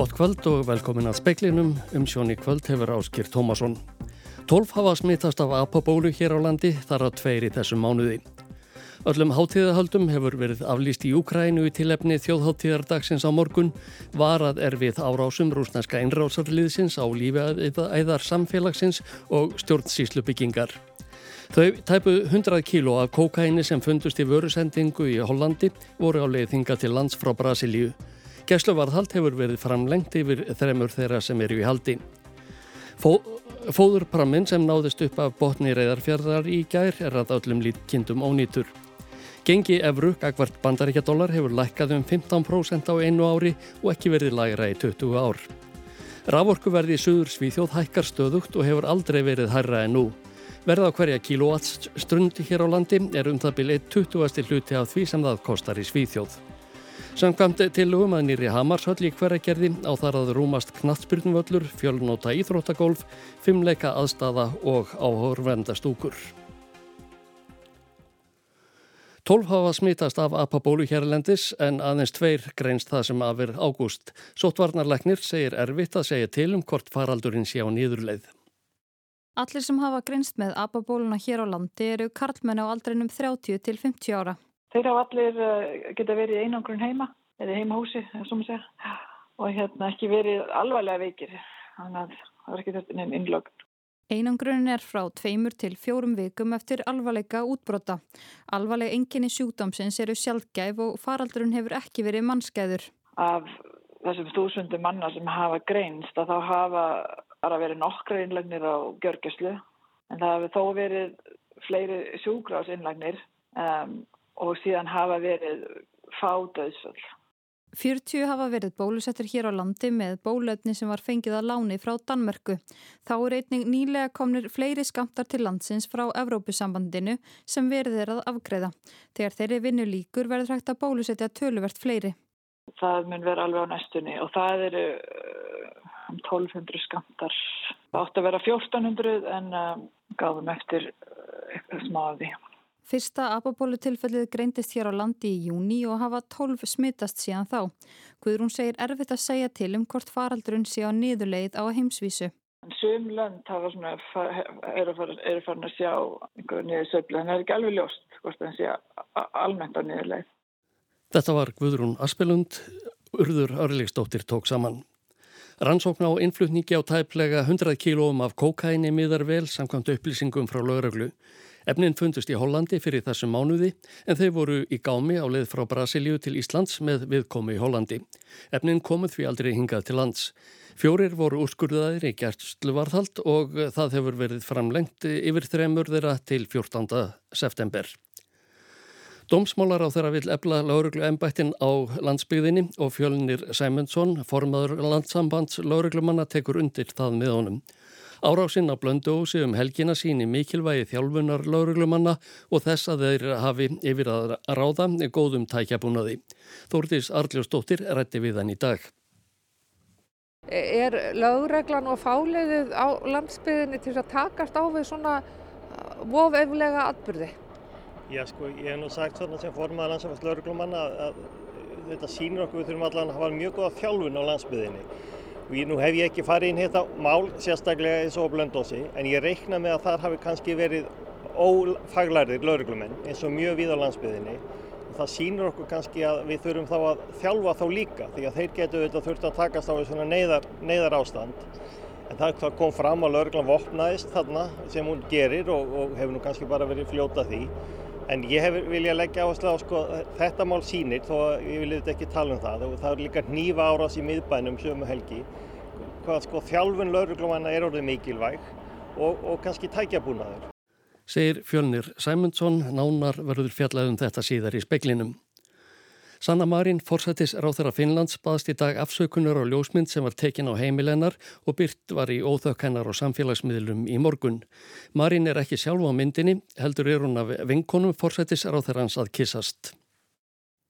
Gott kvöld og velkomin að speklinum. Um sjón í kvöld hefur Áskir Tómasson. Tólf hafa smittast af apabólu hér á landi, þar að tveir í þessum mánuði. Öllum hátíðahöldum hefur verið aflýst í Úkrænu í tilefni þjóðháttíðardagsins á morgun, varað er við árásum rúsneska einrásarliðsins á lífiðæðar samfélagsins og stjórnsíslu byggingar. Þau tæpu 100 kíló af kókaini sem fundust í vörusendingu í Hollandi voru á leiðinga til lands frá Brasilíu. Gæsluvarðhald hefur verið framlengt yfir þremur þeirra sem eru í haldi. Fó, fóðurprammin sem náðist upp af botni reyðarfjörðar í gær er að öllum lítkindum ónýtur. Gengi Evru, gagvart bandaríkjadólar, hefur lækkað um 15% á einu ári og ekki verið lægra í 20 ár. Raforkuverði í Suður Svíþjóð hækkar stöðugt og hefur aldrei verið hærra en nú. Verða á hverja kilóattstrundi hér á landi er um það byrja 20. hluti af því sem það kostar í Svíþjóð. Samkvæmt tilugum að nýri Hamarshöll í hverjargerði á þar að rúmast knattspyrnvöllur, fjölnóta íþróttagólf, fimmleika aðstafa og áhörvenda stúkur. Tólf hafa smitast af apabólu hérlendis en aðeins tveir greinst það sem afir ágúst. Sóttvarnarleiknir segir erfitt að segja til um hvort faraldurinn sé á nýðurleið. Allir sem hafa greinst með apabóluna hér á landi eru karlmenn á aldrinum 30 til 50 ára. Þeir hafa allir uh, geta verið í einangrun heima, eða heimahúsi, að og hérna ekki verið alvarlega veikir, þannig að það var ekki þetta nefn innlögn. Einangrun er frá tveimur til fjórum vikum eftir alvarleika útbrota. Alvarleg enginni sjúkdómsins eru sjálfgæf og faraldurinn hefur ekki verið mannskæður. Af þessum þúsundu manna sem hafa greinst að þá hafa bara verið nokkra innlagnir á gjörgjuslu en það hefur þó verið fleiri sjúgrásinnlagnir um, og síðan hafa verið fádauðsvöld. 40 hafa verið bólusettur hér á landi með bólöfni sem var fengið að láni frá Danmörku. Þá er einning nýlega komnir fleiri skamtar til landsins frá Evrópusambandinu sem verið er að afgreða. Þegar þeirri vinnu líkur verður hægt að bólusetja töluvert fleiri. Það mun vera alveg á næstunni og það eru um 1200 skamtar. Það átti að vera 1400 en um, gáðum eftir uh, eitthvað smá af því. Fyrsta apabólutilfellið greindist hér á landi í júni og hafa 12 smittast síðan þá. Guðrún segir erfitt að segja til um hvort faraldrun sé á niðurleið á heimsvísu. Sum lönd svona, eru, eru farin að sjá einhverju niður söfla en það er ekki alveg ljóst hvort það sé almennt á niðurleið. Þetta var Guðrún Aspelund, urður örlegstóttir tók saman. Rannsókn á innflutningi á tæplega 100 kílóum af kokaini miðar vel samkvæmt upplýsingum frá lögreglu. Efnin fundust í Hollandi fyrir þessum mánuði en þau voru í gámi á leið frá Brasilíu til Íslands með viðkomi í Hollandi. Efnin komuð því aldrei hingað til lands. Fjórir voru úrskurðaðir í gerstluvarðhald og það hefur verið framlengt yfir þremur þeirra til 14. september. Dómsmálar á þeirra vil ebla lauruglu ennbættin á landsbygðinni og fjölnir Sæmundsson, formadur landsambands lauruglumanna, tekur undir það með honum. Árásinn á blönduósi um helgina síni mikilvægi þjálfunar lauruglumanna og þess að þeir hafi yfir að ráða góðum tækjabúnaði. Þórtís Arljósdóttir rætti við hann í dag. Er lauruglan og fáleiðið á landsbyðinni til að takast á við svona vofeflega atbyrði? Já sko, ég hef nú sagt svona sem formaða landsafast lauruglumanna að, að þetta sínur okkur við þurfum allan að hafa mjög góða þjálfun á landsbyðinni nú hef ég ekki farið inn hérna mál sérstaklega eins og blöndósi en ég reikna með að þar hafi kannski verið ófaglærðir lauruglumenn eins og mjög við á landsbyðinni og það sínur okkur kannski að við þurfum þá að þjálfa þá líka því að þeir getur auðvitað þurft að takast á svona neyðar, neyðar ástand en það kom fram að lauruglan vopnaðist þarna sem hún gerir og, og hefur nú kannski bara verið fljóta því En ég hef viljað leggja áherslu á sko, þetta mál sínir þó ég vil eitthvað ekki tala um það og það er líka nýfa árás í miðbænum sömu helgi hvað sko þjálfun lauruglumanna er orðið mikilvæg og, og kannski tækjabúnaður. Segir Fjölnir Sæmundsson, nánar verður fjallaðum þetta síðar í speklinum. Sanna Marín, forsættis ráþara Finnlands, baðst í dag afsökunar á ljósmynd sem var tekin á heimilennar og byrt var í óþökk hennar og samfélagsmiðlum í morgun. Marín er ekki sjálf á myndinni, heldur er hún af vinkonum forsættis ráþarans að kissast.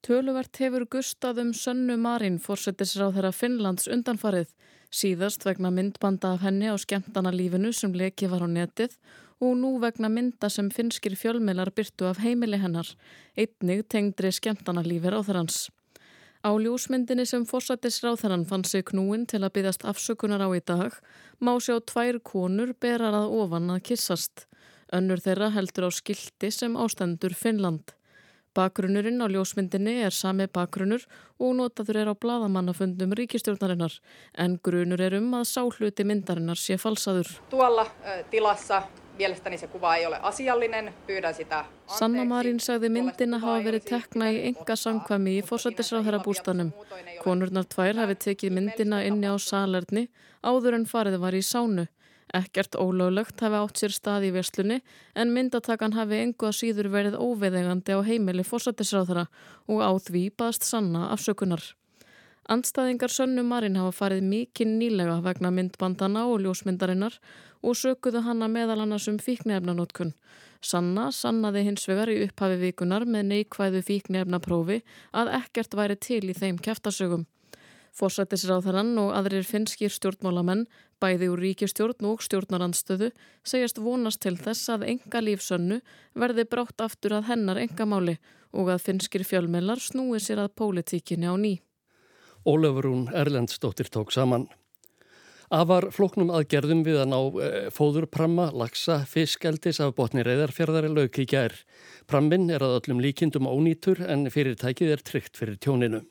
Töluvert hefur gustað um sönnu Marín, forsættis ráþara Finnlands undanfarið, síðast vegna myndbanda af henni á skemmtana lífinu sem leki var á netið og nú vegna mynda sem finskir fjölmilar byrtu af heimili hennar, einnig tengdri skemmtana lífir á ljósmyndinni sem fórsættisráþarann fann sig knúin til að byggast afsökunar á í dag má sjá tvær konur berar að ofan að kissast. Önnur þeirra heldur á skildi sem ástendur Finnland. Bakgrunnurinn á ljósmyndinni er sami bakgrunnur og notaður er á bladamannafundum ríkistjórnarinnar en grunur er um að sáhluti myndarinnar sé falsaður. Tuolla tilassa Mielestäni se kuva ei ole asiallinen, pyydän sitä anteeksi. Sanna Marín sagði myndina hafa verið tekna í enga samkvæmi í fórsættisráðherra bústanum. Konurnar tvær hafi tekið myndina inni á salerni áður en farið var í sánu. Ekkert ólöglegt hafi átt sér stað í verslunni en myndatakan hafi engu að síður verið óveðegandi á heimili fórsættisráðherra og á því baðst Sanna afsökunar. Andstæðingar Sönnu Marín hafa farið mikinn nýlega vegna myndbandana og ljósmyndarinnar og sökuðu hanna meðal annars um fíknefnanótkun. Sanna sannaði hins vegar í upphafi vikunar með neikvæðu fíknefnaprófi að ekkert væri til í þeim kæftasögum. Fórsættisráðarann og aðrir finskir stjórnmálamenn, bæði úr ríkistjórn og stjórnarandstöðu, segjast vonast til þess að enga lífsönnu verði brátt aftur að hennar enga máli og að finskir fjölmelar snúi sér að pólitíkinni á ný. Ólafurún Erlendsdóttir tók saman. Afar floknum aðgerðum við að ná e, fóðurpramma, lagsa, fiskeldis af botni reyðarfjörðari lauk í gær. Prammin er að öllum líkindum ónýtur en fyrirtækið er tryggt fyrir tjóninu.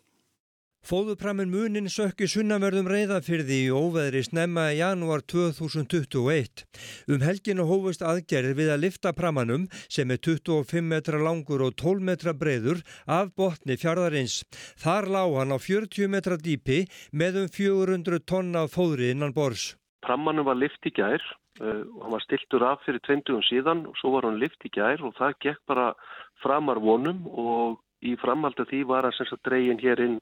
Fóðuprammin munin sökki sunnamörðum reyðafyrði í óveðri snemma í janúar 2021. Um helginu hófust aðgerðir við að lifta prammanum sem er 25 metra langur og 12 metra breyður af botni fjardarins. Þar lág hann á 40 metra dýpi með um 400 tonna fóðri innan bors. Prammanum var lift í gær uh, hann var stiltur af fyrir 20 síðan og svo var hann lift í gær og það gekk bara framar vonum og í framhaldi því var sagt dregin hér inn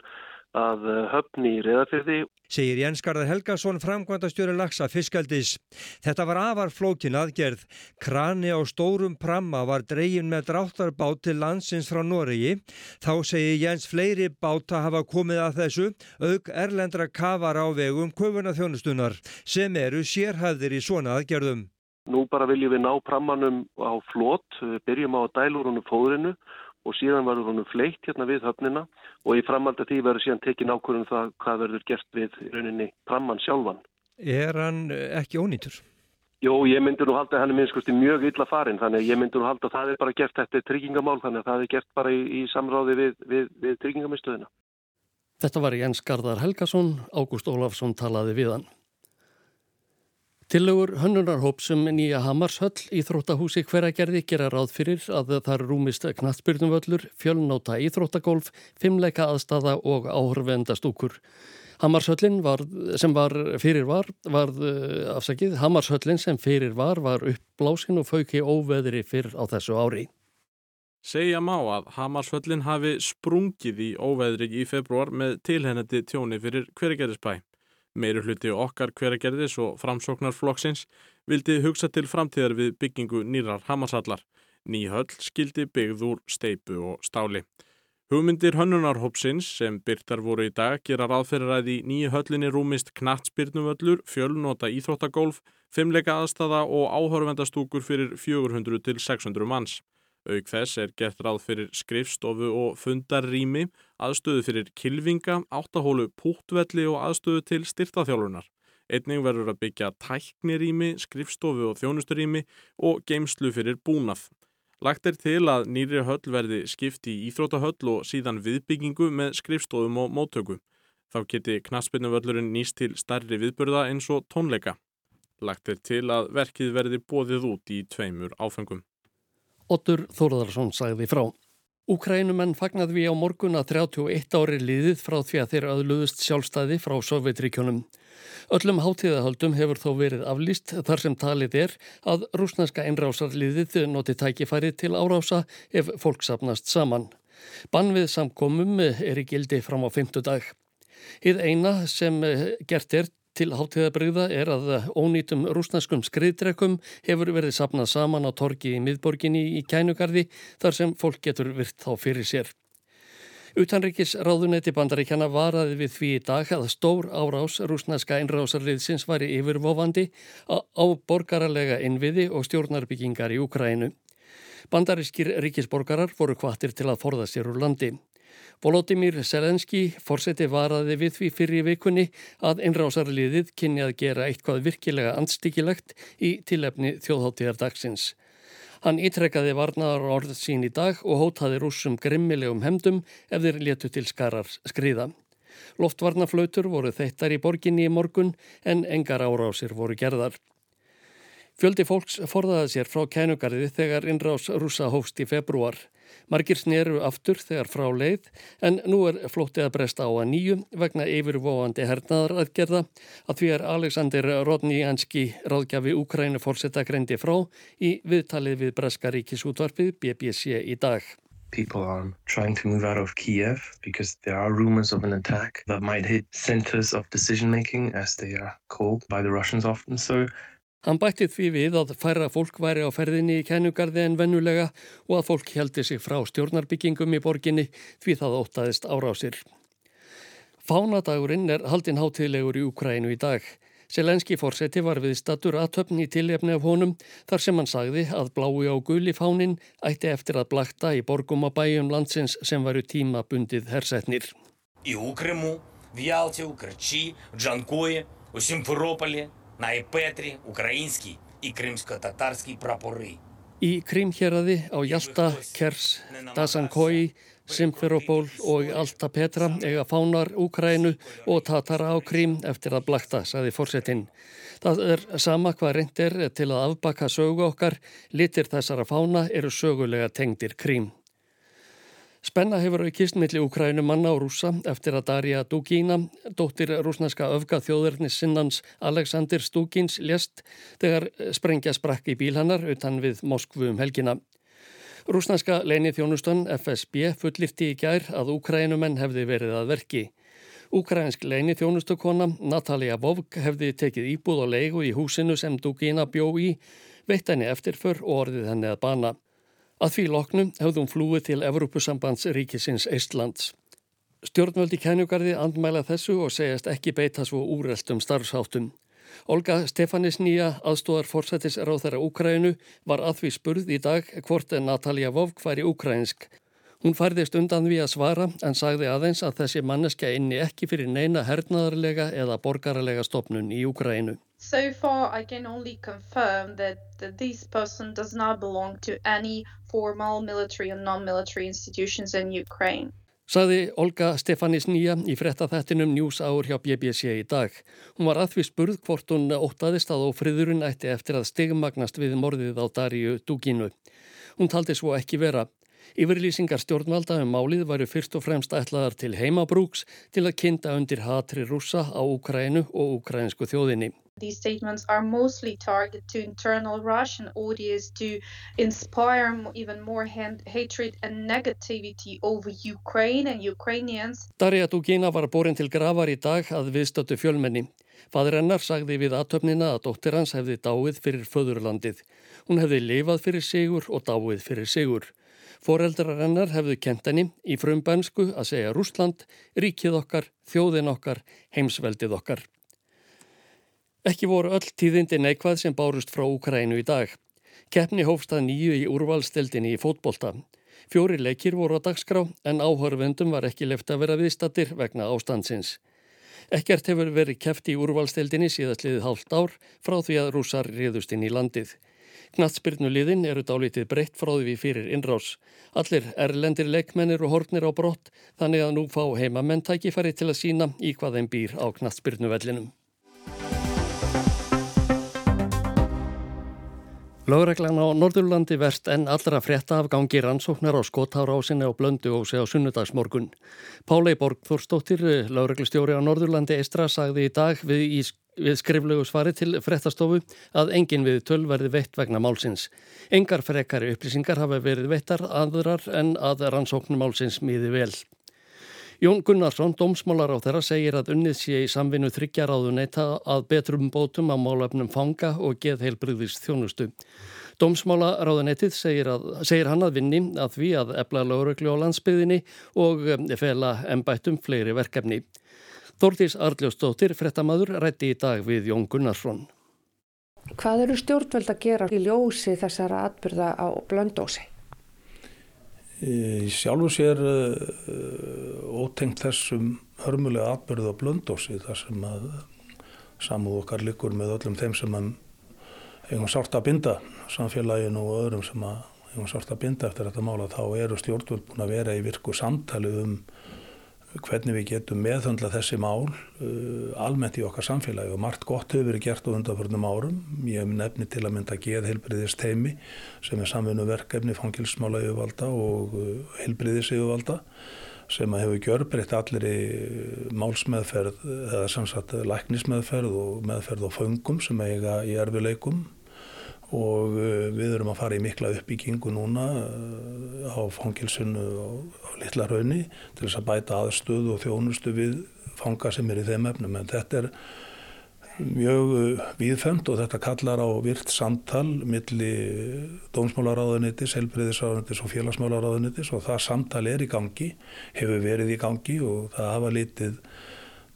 að höfni í reðafyrði. Segir Jens Garðar Helgason framkvæmdastjóri lagsa fiskaldis. Þetta var afar flókin aðgerð. Krani á stórum pramma var dregin með dráttarbát til landsins frá Noregi. Þá segir Jens fleiri báta hafa komið að þessu auk erlendra kafar á vegum köfuna þjónustunar sem eru sérhæðir í svona aðgerðum. Nú bara viljum við ná prammanum á flót, byrjum á að dælur honum fóðrinu og síðan verður honum fleitt hérna við höfnina og í framhaldi því verður síðan tekin ákvörðum það hvað verður gert við rauninni pramman sjálfan. Er hann ekki ónýtur? Jó, ég myndi nú halda að hann er minnskusti mjög illa farin þannig að ég myndi nú halda að það er bara gert þetta tryggingamál þannig að það er gert bara í, í samráði við, við, við tryggingamistöðina. Þetta var Jens Gardar Helgason, Ágúst Ólafsson talaði við hann. Tillögur hönnunarhóp sem nýja Hamarshöll í þróttahúsi hveragerði gera ráð fyrir að það rúmist knattbyrnumvöllur, fjölnóta íþróttagólf, fimmleika aðstafa og áhörvendastúkur. Hamarshöllin var, sem var fyrir var, var afsakið, Hamarshöllin sem fyrir var var uppblásin og fauki óveðri fyrr á þessu ári. Segja má að Hamarshöllin hafi sprungið í óveðri í februar með tilhennandi tjóni fyrir hveragerðisbæ. Meiru hluti okkar hveragerðis og framsóknarflokksins vildi hugsa til framtíðar við byggingu nýrar Hamarsallar. Nýhöll skildi byggð úr steipu og stáli. Hugmyndir hönnunarhópsins sem byrtar voru í dag gera ráðferðar að í nýju höllinni rúmist knattspyrnuvöllur, fjölnota íþróttagólf, fimmleika aðstafa og áhörvendastúkur fyrir 400 til 600 manns. Auk þess er gert ráð fyrir skrifstofu og fundarrými, aðstöðu fyrir kilvinga, áttahólu púttvelli og aðstöðu til styrtaþjálfunar. Einning verður að byggja tæknirými, skrifstofu og þjónusturými og geimslu fyrir búnað. Lagt er til að nýri höll verði skipt í íþrótahöll og síðan viðbyggingu með skrifstofum og móttöku. Þá geti knaspinuvöllurinn nýst til starri viðburða eins og tónleika. Lagt er til að verkið verði bóðið út í tveimur áfengum. Otur Þórðarsson sagði frá. Úkrænumenn fagnaði við á morgun að 31 ári liðið frá því að þeir aðluðust sjálfstæði frá Sovjetríkjónum. Öllum hátíðahaldum hefur þó verið aflýst þar sem talið er að rúsneska einrásarliðið noti tækifæri til árása ef fólk sapnast saman. Bann við samkomum er í gildi fram á fymtudag. Íð eina sem gert er til hátíðabrygða er að ónýtum rúsneskum skriðdrekum hefur verið sapnað saman á torgi í miðborginni í kænugarði þar sem fólk getur virt þá fyrir sér. Utanrikis ráðunetti bandaríkjana varaði við því í dag að stór árás rúsneska einrásarliðsins væri yfirvofandi á borgaralega innviði og stjórnarbyggingar í Ukrænu. Bandarískir ríkisborgarar voru kvartir til að forða sér úr landi. Volodymyr Selenski fórseti varaði við því fyrir vikunni að einrásarliðið kynni að gera eitthvað virkilega andstíkilegt í tilefni þjóðháttíðardagsins. Hann ítrekkaði varnaðar orð sín í dag og hótaði rúsum grimmilegum hemdum ef þeir letu til skarar skriða. Loftvarnaflautur voru þeittar í borginni í morgun en engar árásir voru gerðar. Fjöldi fólks forðaði sér frá kænugarði þegar innrás rúsa hófst í februar. Margir sneru aftur þegar frá leið en nú er flóttið að bresta á að nýju vegna yfirvóandi hernaðaraðgerða að því er Alexander Rodnjanski ráðgjafi Úkrænu fórsetta greindi frá í viðtalið við Breska ríkisútvarpið BBC í dag. People are trying to move out of Kiev because there are rumors of an attack that might hit centers of decision making as they are called by the Russians often. So Hann bætti því við að færra fólk væri á ferðinni í kennugarði en vennulega og að fólk heldi sig frá stjórnarbyggingum í borginni því það ótaðist árásir. Fánadagurinn er haldinn hátilegur í Ukrænu í dag. Selenski fórseti var við statur aðtöfn í tilefni af honum þar sem hann sagði að blái á gulli fánin ætti eftir að blakta í borgum á bæjum landsins sem varu tíma bundið hersetnir. Í Ukrimu, Vjálti, Ukrči, Džankói og Simferópali на Епетрі український і кримсько-татарський прапори. Í Krímhjeraði á Hjalta, Kers, Dasankói, Simferopól og Alta Petra eiga fánar Úkrænu og Tatara á Krím eftir að blakta, saði fórsetin. Það er sama hvað reyndir til að afbaka sögu okkar, litir þessara fána eru sögulega tengdir Krím. Spenna hefur aukist millir Ukrænu manna og rúsa eftir að Darja Dugína, dóttir rúsneska öfga þjóðurnis sinnans Alexander Stugins lést þegar sprengja sprakk í bíl hannar utan við Moskvu um helgina. Rúsneska leini þjónustan FSB fullifti í gær að Ukrænumenn hefði verið að verki. Ukrænsk leini þjónustukona Natalia Vovk hefði tekið íbúð og leigu í húsinu sem Dugína bjó í, veitt henni eftirför og orðið henni að bana. Að því loknum hefðum flúið til Evrópusambands ríkisins Eistlands. Stjórnvöldi kænugarði andmæla þessu og segjast ekki beita svo úreltum starfsháttum. Olga Stefanisnýja, aðstóðar fórsættis ráþæra Úkrænu, var að því spurð í dag hvort Natalia Vovk væri úkrænsk. Hún færðist undan við að svara en sagði aðeins að þessi manneskja inni ekki fyrir neina hernaðarlega eða borgaralega stopnun í Úgrænu. So far I can only confirm that, that this person does not belong to any formal military and non-military institutions in Ukraine. Saði Olga Stefanis Nýja í frettaþettinum News Hour hjá BBC í dag. Hún var aðvist spurð hvort hún óttaðist að ófriðurinn ætti eftir að stigmagnast við morðið á Darju Dugínu. Hún taldi svo ekki vera. Yfirlýsingar stjórnvalda um málið varu fyrst og fremst ætlaðar til heimabrúks til að kynnta undir hatri rúsa á Ukrænu og ukrainsku þjóðinni. These statements are mostly targeted to internal Russian audience to inspire even more hatred and negativity over Ukraine and Ukrainians. Darja Dugina var borin til gravar í dag að viðstötu fjölmenni. Fadur hennar sagði við aðtöfnina að dóttir hans hefði dáið fyrir föðurlandið. Hún hefði lifað fyrir sigur og dáið fyrir sigur. Fóreldrar hennar hefðu kent henni í frumbænsku að segja Rúsland, ríkið okkar, þjóðin okkar, heimsveldið okkar. Ekki voru öll tíðindi neikvað sem bárust frá Ukrænu í dag. Keppni hófstað nýju í úrvalstildinni í fótbolta. Fjóri leikir voru á dagskrá en áhörvendum var ekki left að vera viðstattir vegna ástandsins. Ekkert hefur verið keppt í úrvalstildinni síðastliðið hálft ár frá því að rúsar riðust inn í landið. Knatsbyrnuliðin eru dálítið breytt frá því fyrir innrás. Allir erlendir leikmennir og hornir á brott þannig að nú fá heimamenn tækifæri til að sína í hvað þeim býr á knatsbyrnuvellinum. Lögreglan á Norðurlandi verst en allra frétta af gangi rannsóknar á skottárásinni á blöndu og sé á sunnudagsmorgun. Pálei Borg Þórstóttir, lögreglustjóri á Norðurlandi Eistra, sagði í dag við í við skriflegu svari til frettastofu að engin við töl verði veitt vegna málsins. Engar frekari upplýsingar hafa verið veittar aðrar en að rannsóknum málsins miði vel. Jón Gunnarsson, dómsmálar á þeirra, segir að unnið sé í samvinnu þryggjaráðu neyta að betrum bótum á málefnum fanga og geðheilbriðist þjónustu. Dómsmála ráðanettið segir, segir hann að vinni að því að ebla lauruglu á landsbyðinni og um, fela ennbættum fleiri verkefni. Þórtís Arljósdóttir, frettamæður, rætti í dag við Jón Gunnarsson. Hvað eru stjórnvöld að gera í ljósi þessara atbyrða á blöndósi? Í sjálfu sér ótengt þessum hörmulega atbyrðu á blöndósi þar sem að samúð okkar likur með öllum þeim sem eigum sárt að binda samfélaginu og öðrum sem eigum sárt að binda eftir þetta mála þá eru stjórnvöld búin að vera í virku samtali um hvernig við getum meðhundla þessi mál uh, almennt í okkar samfélagi og margt gott hefur verið gert á undanförnum árum. Ég hef nefni til að mynda geð heilbriðist heimi sem er samvinnu verkefni fangilsmála yfirvalda og uh, heilbriðis yfirvalda sem hefur gjörbreytt allir í málsmeðferð eða samsagt læknismeðferð og meðferð á föngum sem eiga í erfileikum og uh, við erum að fara í mikla uppbyggingu núna uh, á fangilsinu á litla raunni til þess að bæta aðstöðu og þjónustu við fanga sem er í þeim efnum. En þetta er mjög uh, viðfemt og þetta kallar á virt samtal milli dómsmálaráðunitis, helbriðisráðunitis og félagsmálaráðunitis og það samtal er í gangi, hefur verið í gangi og það hafa litið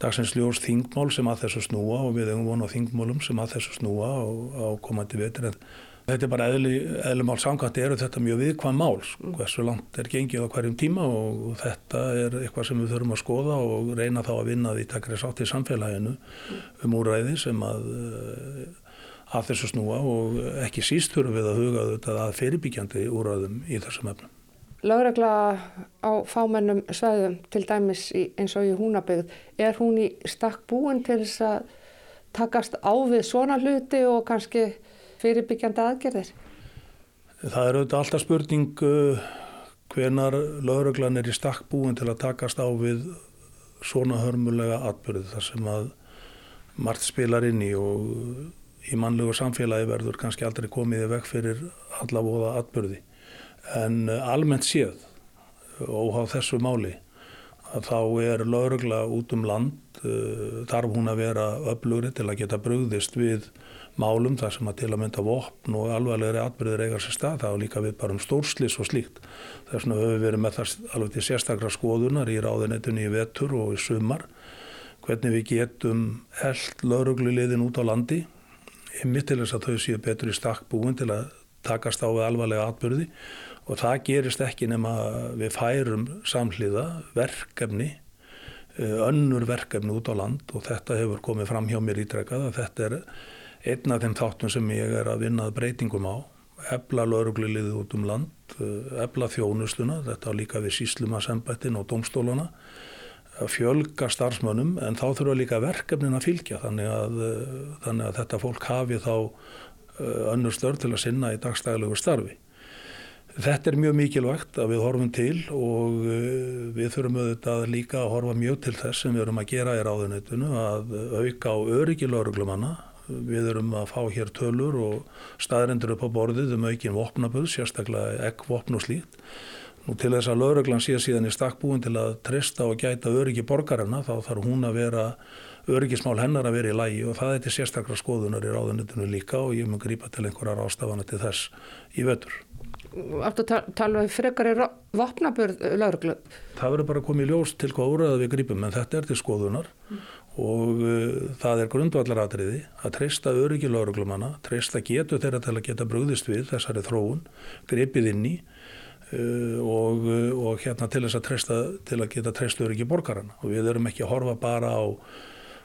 dagsins ljós þingmál sem að þessu snúa og við hefum vonað þingmálum sem að þessu snúa á, á komandi vetur. En þetta er bara eðli, eðlumál samkvæmt eru þetta mjög viðkvæm mál sko, hversu langt er gengið á hverjum tíma og þetta er eitthvað sem við þurfum að skoða og reyna þá að vinna því takkri sátt í samfélaginu um úræði sem að að þessu snúa og ekki síst þurfum við að huga þetta að fyrirbyggjandi úræðum í þessum efnum. Láregla á fámennum sveðum til dæmis í, eins og í húnabögð, er hún í stakk búin til þess að takast á við svona hluti og kannski fyrirbyggjandi aðgerðir? Það er auðvitað alltaf spurning uh, hvenar láreglan er í stakk búin til að takast á við svona hörmulega atbyrðu þar sem að margt spilar inn í og í mannlegu samfélagi verður kannski aldrei komið í veg fyrir allavóða atbyrði en almennt séð óháð þessu máli að þá er laurugla út um land uh, þarf hún að vera öflugri til að geta brugðist við málum þar sem að til að mynda vopn og alvarlegri atbyrðir eiga sér stað. Þá líka við bara um stórslis og slíkt. Þess vegna höfum við verið með það alveg til sérstakra skoðunar í ráðinetunni í vetur og í sumar hvernig við getum held lauruglu liðin út á landi ymmið til þess að þau séu betur í stakk búin til að takast á við alvarlega atbyrði og það gerist ekki nema við færum samhliða verkefni, önnur verkefni út á land. Og þetta hefur komið fram hjá mér ítrekkað að þetta er einn af þeim þáttum sem ég er að vinnað breytingum á, ebla laurugliðið út um land, ebla þjónustuna, þetta á líka við síslumasembættin og domstólana, að fjölga starfsmönnum en þá þurfa líka verkefnin að fylgja. Þannig að, þannig að þetta fólk hafi þá önnur störn til að sinna í dagstæðilegu starfi. Þetta er mjög mikilvægt að við horfum til og við þurfum auðvitað líka að horfa mjög til þess sem við erum að gera í ráðunitinu að auka á öryggi lauruglumanna. Við erum að fá hér tölur og staðrendur upp á borðið um aukin vopnaböð, sérstaklega eggvopn og slíkt. Nú til þess að lauruglan sé síðan í stakkbúin til að trista og gæta öryggi borgarina þá þarf hún að vera öryggismál hennar að vera í lægi og það er til sérstakra skoðunar í ráðunitinu líka og ég mun grípa til einhverjar ástafana til þess í vetur. Áttu að tala um frekari vopnaburð lauruglu? Það verður bara komið ljós til hvað úrraða við grípum en þetta er til skoðunar mm. og uh, það er grundvallaratriði að treysta öryggi lauruglumanna, treysta getu þeirra til að geta brúðist við þessari þróun, gripið inn í uh, og, og hérna til þess að treysta til að geta treysta öryggi borgarana og við erum ekki að horfa bara á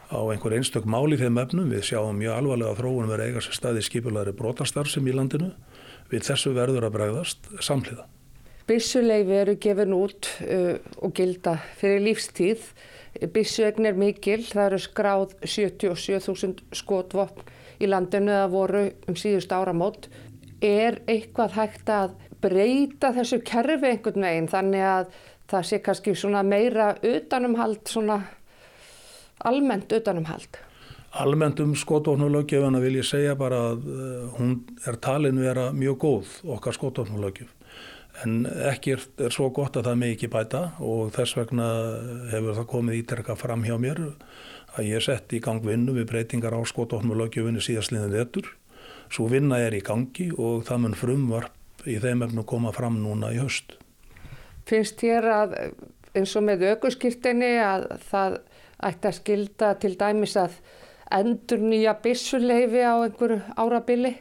á einhver einstök máli þeim efnum. Við sjáum mjög alvarlega þróunum verið eiga sér staði skipulari brotastarfsum í landinu. Við þessu verður að bregðast samhliða. Bissuleifi eru gefin út uh, og gilda fyrir lífstíð. Bissuegn er mikil, það eru skráð 77.000 skotvopn í landinu að voru um síðust áramót. Er eitthvað hægt að breyta þessu kerfi einhvern veginn þannig að það sé kannski meira utanumhald almennt utanumhald? Almennt um skotvopnulöggefana vil ég segja bara að hún er talin vera mjög góð okkar skotvopnulöggef en ekki er, er svo gott að það með ekki bæta og þess vegna hefur það komið ítrekka fram hjá mér að ég sett í gang vinnu við breytingar á skotvopnulöggefinni síðastliðin vettur svo vinna er í gangi og það mun frumvarp í þeim efnu koma fram núna í höst. Finnst þér að eins og með aukurskýrtinni að það ætti að skilda til dæmis að endur nýja bissuleifi á einhverju árabili?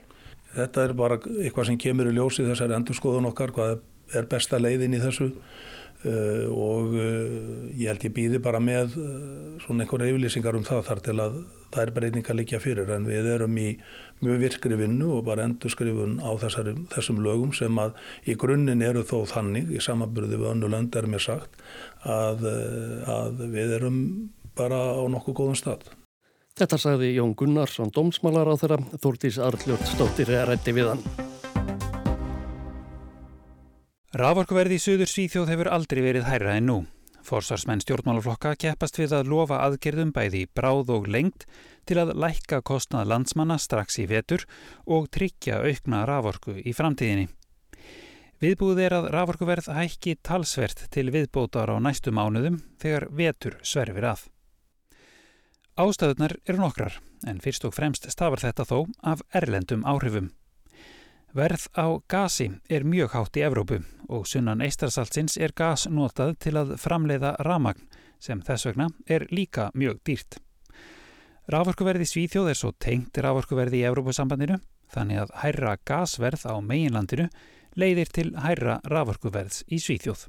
Þetta er bara eitthvað sem kemur í ljósi þessari endurskoðun okkar, hvað er besta leiðin í þessu uh, og uh, ég held ég býði bara með uh, svona einhverja yfirlýsingar um það þar til að það er breyninga líka fyrir en við erum í mjög virkri vinnu og bara endurskrifun á þessari, þessum lögum sem að í grunninn eru þó þannig í samanbyrði við önnu lönd er mér sagt að, að við erum bara á nokkuð góðum stað. Þetta sagði Jón Gunnarsson, dómsmálar á þeirra, Þúrtís Arljóttsdóttir er rætti við hann. Raforkuverði í Suður Svíþjóð hefur aldrei verið hærra en nú. Forsvarsmenn stjórnmálaflokka keppast við að lofa aðgerðum bæði bráð og lengt til að lækka kostnað landsmanna strax í vetur og tryggja aukna raforku í framtíðinni. Viðbúð er að raforkuverð hækki talsvert til viðbótar á næstu mánuðum þegar vetur sverfir að. Ástæðunar eru nokkrar, en fyrst og fremst stafar þetta þó af erlendum áhrifum. Verð á gasi er mjög hátt í Evrópu og sunnan eistarsaltsins er gas notað til að framleiða ramagn sem þess vegna er líka mjög dýrt. Rávorkuverði Svíþjóð er svo tengt rávorkuverði í Evrópusambandinu þannig að hærra gasverð á meginlandinu leiðir til hærra rávorkuverðs í Svíþjóð.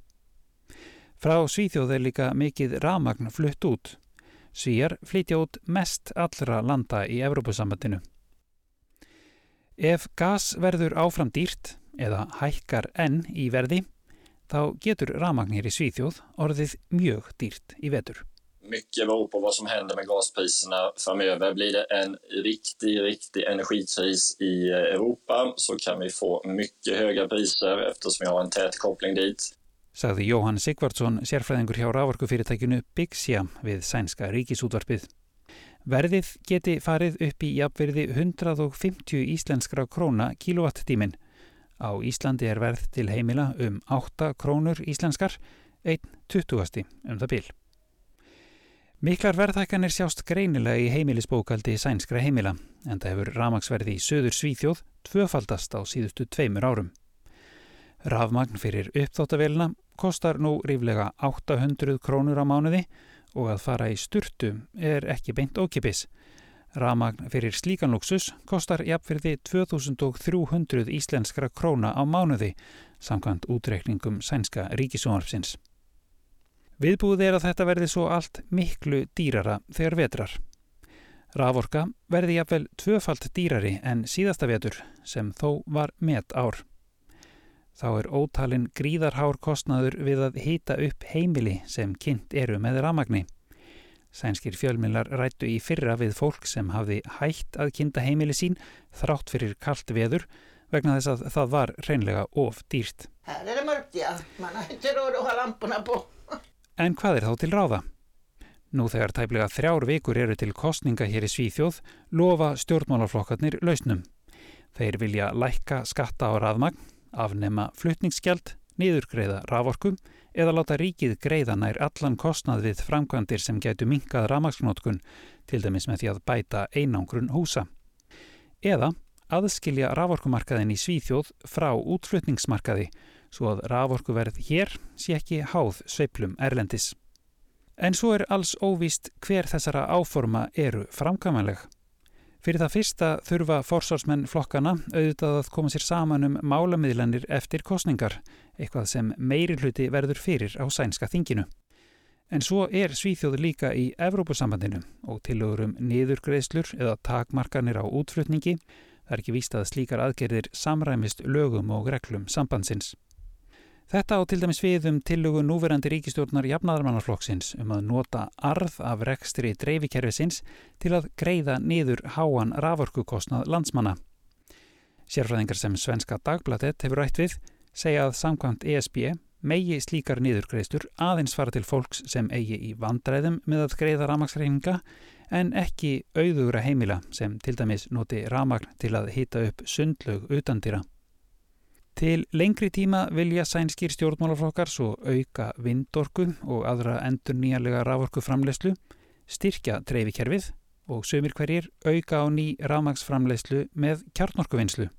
Frá Svíþjóð er líka mikið ramagn flutt út Svíjar flytja út mest allra landa í Evrópusambandinu. Ef gas verður áfram dýrt eða hækkar enn í verði, þá getur ramagnir í Svíþjóð orðið mjög dýrt í vetur. Mycket beror på vad som händer med gaspriserna framöver. Blir det en riktig, riktig energikris i Europa så kan vi få mycket höga priser eftersom vi har en tät koppling dit sagði Jóhann Sigvardsson, sérfræðingur hjá rávorkufyrirtækinu Bixja við sænska ríkisútvarpið. Verðið geti farið upp í jafnverði 150 íslenskra króna kilowatt-tímin. Á Íslandi er verð til heimila um 8 krónur íslenskar, 1,20 um það bil. Miklar verðhækkanir sjást greinilega í heimilisbókaldi sænskra heimila, en það hefur ramagsverði í söður Svíþjóð tvöfaldast á síðustu tveimur árum. Rafmagn fyrir uppþóttavélina kostar nú ríflega 800 krónur á mánuði og að fara í sturtu er ekki beint ókipis. Ramagn fyrir slíkan luxus kostar jafnfyrði 2300 íslenskra króna á mánuði samkvæmt útreikningum sænska ríkisjónarpsins. Viðbúið er að þetta verði svo allt miklu dýrara þegar vetrar. Raforka verði jafnvel tvöfalt dýrari en síðasta vetur sem þó var met ár. Þá er ótalinn gríðarhár kostnaður við að hýta upp heimili sem kynnt eru með ramagni. Sænskir fjölmilar rættu í fyrra við fólk sem hafði hægt að kynnta heimili sín þrátt fyrir kallt veður vegna þess að það var reynlega of dýrt. En hvað er þá til ráða? Nú þegar tæplega þrjár vikur eru til kostninga hér í Svíþjóð lofa stjórnmálaflokkarnir lausnum. Þeir vilja lækka skatta á raðmagn afnema flutningsgjald, niðurgreiða raforkum eða láta ríkið greiða nær allan kostnað við framkvæmdir sem getur minkað ramagsnótkun, til dæmis með því að bæta einangrun húsa. Eða aðskilja raforkumarkaðin í Svíþjóð frá útflutningsmarkaði svo að raforkuverð hér sé ekki háð sveiplum erlendis. En svo er alls óvíst hver þessara áforma eru framkvæmanleg. Fyrir það fyrsta þurfa forsvarsmenn flokkana auðvitað að koma sér saman um málamiðlanir eftir kostningar, eitthvað sem meiri hluti verður fyrir á sænska þinginu. En svo er Svíþjóður líka í Evrópusambandinu og tilögur um niðurgreðslur eða takmarkanir á útflutningi. Það er ekki víst að slíkar aðgerðir samræmist lögum og reglum sambandsins. Þetta á til dæmis við um tillugu núverandi ríkistjórnar jafnaðarmannarflokksins um að nota arð af rekstri dreifikerfisins til að greiða niður háan raforkukostnað landsmanna. Sérfræðingar sem Svenska Dagbladet hefur rætt við segja að samkvæmt ESB megi slíkar niðurgreistur aðeins fara til fólks sem eigi í vandræðum með að greiða ramagsreininga en ekki auðugra heimila sem til dæmis noti ramagn til að hýta upp sundlög utandýra. Til lengri tíma vilja sænskýr stjórnmálaflokkar svo auka vindorku og aðra endur nýjarlega raforku framlegslu, styrkja treyfikerfið og sömur hverjir auka á ný rafmagsframleyslu með kjarnorkuvinnslu.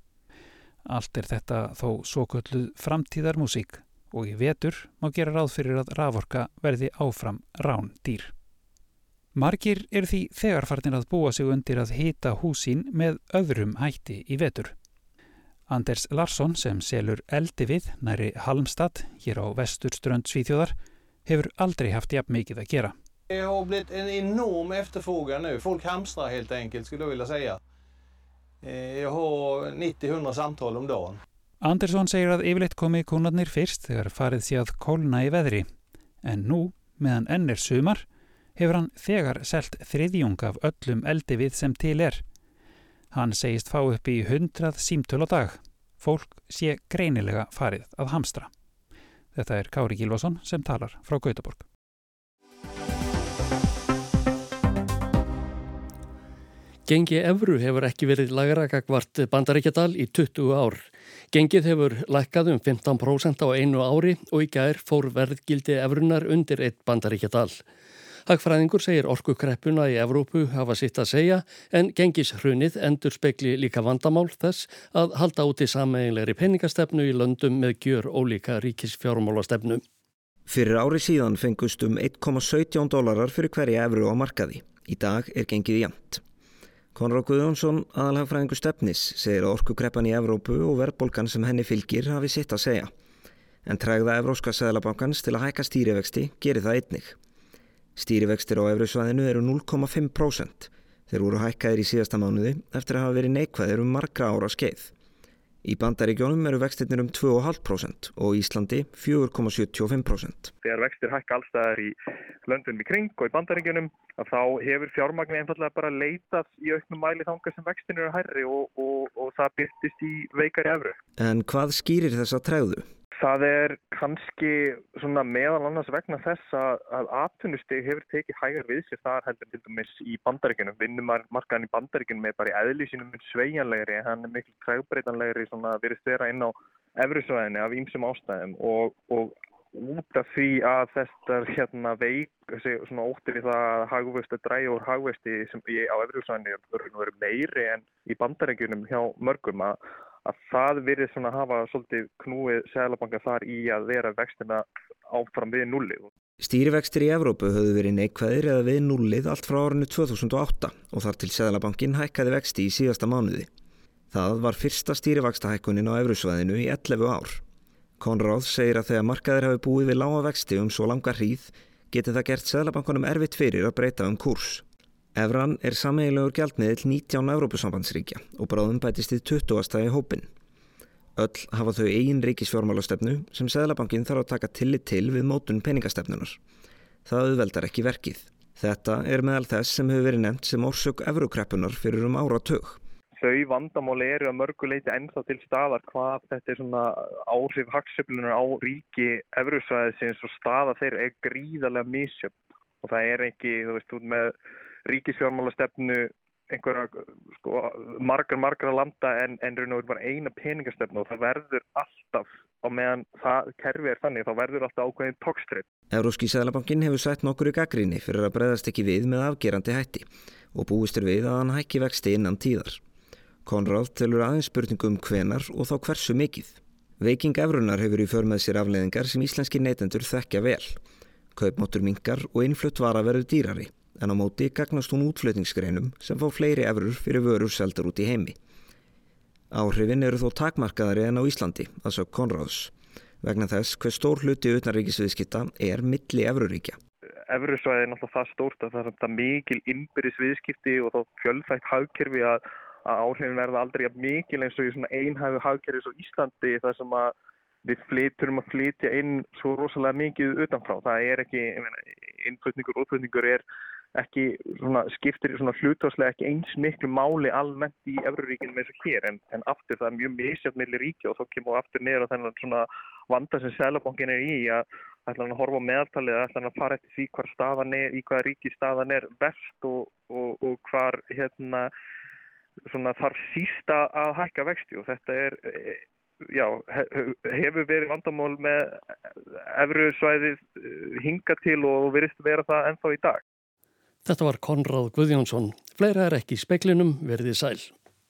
Allt er þetta þó svo kölluð framtíðarmúsík og í vetur má gera ráð fyrir að raforka verði áfram rán dýr. Margir er því þegarfarnir að búa sig undir að hita húsín með öðrum hætti í vetur. Anders Larsson sem selur eldi við næri Halmstad hér á vesturströnd Svíþjóðar hefur aldrei haft jafn mikið að gera. Det har blivit en enorm efterfrågan nu. Folk hamstrar helt enkelt skulle jag vilja säga. Eh, jag har 90-100 samtal om dagen. Andersson segir að yfirleitt komi kúnarnir fyrst þegar farið sé að kólna í veðri. En nú, meðan enn er sumar, hefur hann þegar selt þriðjung af öllum eldi við sem til er. Hann segist fá upp í hundrað símtöl á dag. Fólk sé greinilega farið að hamstra. Þetta er Kári Gílvason sem talar frá Gautaborg. Gengi Evru hefur ekki verið lagrakakvart bandaríkjadal í 20 ár. Gengið hefur lækkað um 15% á einu ári og í gær fór verðgildi Evrunar undir eitt bandaríkjadal. Hagfræðingur segir orkukreppuna í Evrópu hafa sitt að segja en gengishrunið endur spekli líka vandamál þess að halda úti sameiginleiri peningastefnu í löndum með gjör ólíka ríkisfjármálastefnu. Fyrir ári síðan fengust um 1,17 dólarar fyrir hverja Evru á markaði. Í dag er gengið jæmt. Konráð Guðjónsson, aðalhagfræðingu stefnis, segir að orkukreppan í Evrópu og verðbolgan sem henni fylgir hafi sitt að segja. En trægða Evróska Sæðlabankans til að hækka stýrivexti gerir það einnig. Stýrivextir á Evrusvæðinu eru 0,5%. Þeir voru hækkaðir í síðasta mánuði eftir að hafa verið neikvæðir um margra ára skeið. Í bandaríkjónum eru vextirnir um 2,5% og Íslandi 4,75%. Þegar vextir hækka allstæðar í löndunum í kring og í bandaríkjónum þá hefur fjármagnin einfallega bara leitað í auknum mæli þanga sem vextin eru hærri og, og, og það byrtist í veikari efru. En hvað skýrir þessa træðu? Það er kannski meðal annars vegna þess að, að atvinnusteg hefur tekið hægar við sér þar heldur til dæmis í bandaríkunum. Vinnumarkaðin í bandaríkunum er bara í eðlísinum sveigjanlegri, hann er miklu trægbreytanlegri virðist vera inn á efrisvæðinni af ímsum ástæðum og, og út af því að þetta hérna, veik, svona óttir í það að hagvöstu drægi úr hagvösti sem á efrisvæðinni er meiri en í bandaríkunum hjá mörgum að að það virðið svona hafa svolítið knúið seglabanka þar í að vera vextina áfram við nulli. Stýrivextir í Evrópu höfðu verið neikvæðir eða við nullið allt frá árinu 2008 og þar til seglabankin hækkaði vexti í síðasta mánuði. Það var fyrsta stýrivextahækkunin á Evrusvæðinu í 11 ár. Konráð segir að þegar markaðir hafi búið við lága vexti um svo langa hríð geti það gert seglabankunum erfitt fyrir að breyta um kurs. Evran er sameigilegur gjaldmiðil 19 Európusambandsríkja og bráðum bætist í 20. stæði hópin. Öll hafa þau eigin ríkisfjármálastefnu sem Sæðlabankin þarf að taka tillit til við mótun peningastefnunar. Það auðveldar ekki verkið. Þetta er meðal þess sem hefur verið nefnt sem orsök Evrukreppunar fyrir um áratug. Þau vandamáli eru að mörguleiti ennþá til staðar hvað þetta er svona áhrif hagsöflunar á ríki Evrusvæðisins og staða þeir er gríðarlega mísjöfn og það er ekki, þú veist, út með ríkisfjármálastefnu einhverja sko, margar margar að landa en, en raun og verið bara eina peningastefnu og það verður alltaf og meðan það kerfi er þannig þá verður alltaf ákveðin tókstrið. Euróski Sæðlabankin hefur sætt nokkur í gaggrinni fyrir að breyðast ekki við með afgerandi hætti og búistur við að hann hækki vexti innan tíðar. Konráð telur aðeins spurningum hvenar og þá hversu mikið. Veiking Evrunar hefur í för með sér afleðingar sem íslenski neytendur þekkja vel. Kaupmáttur mingar og innflutt vara verður dýrari en á móti gagnast hún útflutningsgreinum sem fá fleiri efrur fyrir vörur seldar út í heimi. Áhrifin eru þó takmarkaðari en á Íslandi, að sög Konráðs, vegna þess hver stór hluti utanríkisviðskipta er milli efruríkja. Efrusvæði er náttúrulega það stórt að það er mikil innbyrðis viðskipti og þá fjölþægt hagkerfi að, að áhrifin verða aldrei mikil eins og í svona einhæfu hagkerfi svo Íslandi þar sem að við flyturum að flytja inn svo rosalega mikið utanfrá. Það er ekki, innflutningur og útflutningur er ekki svona, skiptir svona hlutáslega ekki eins miklu máli almennt í Evruríkinu með þessu hér en, en aftur það er mjög misjátt meðli ríki og þá kemur aftur á þennan svona vanda sem Sælabankin er í að ætla hann að horfa á meðaltalið ætla hann að fara eftir því hvar staðan er, í hvaða ríki staðan er verst og, og, og hvar hérna svona þarf sísta að hækka vexti og þetta er já, hefur verið vandamál með Evrusvæðið hinga til og verist vera það ennþá í dag. Þetta var Konráð Guðjónsson. Fleira er ekki í speklinum, verðið sæl.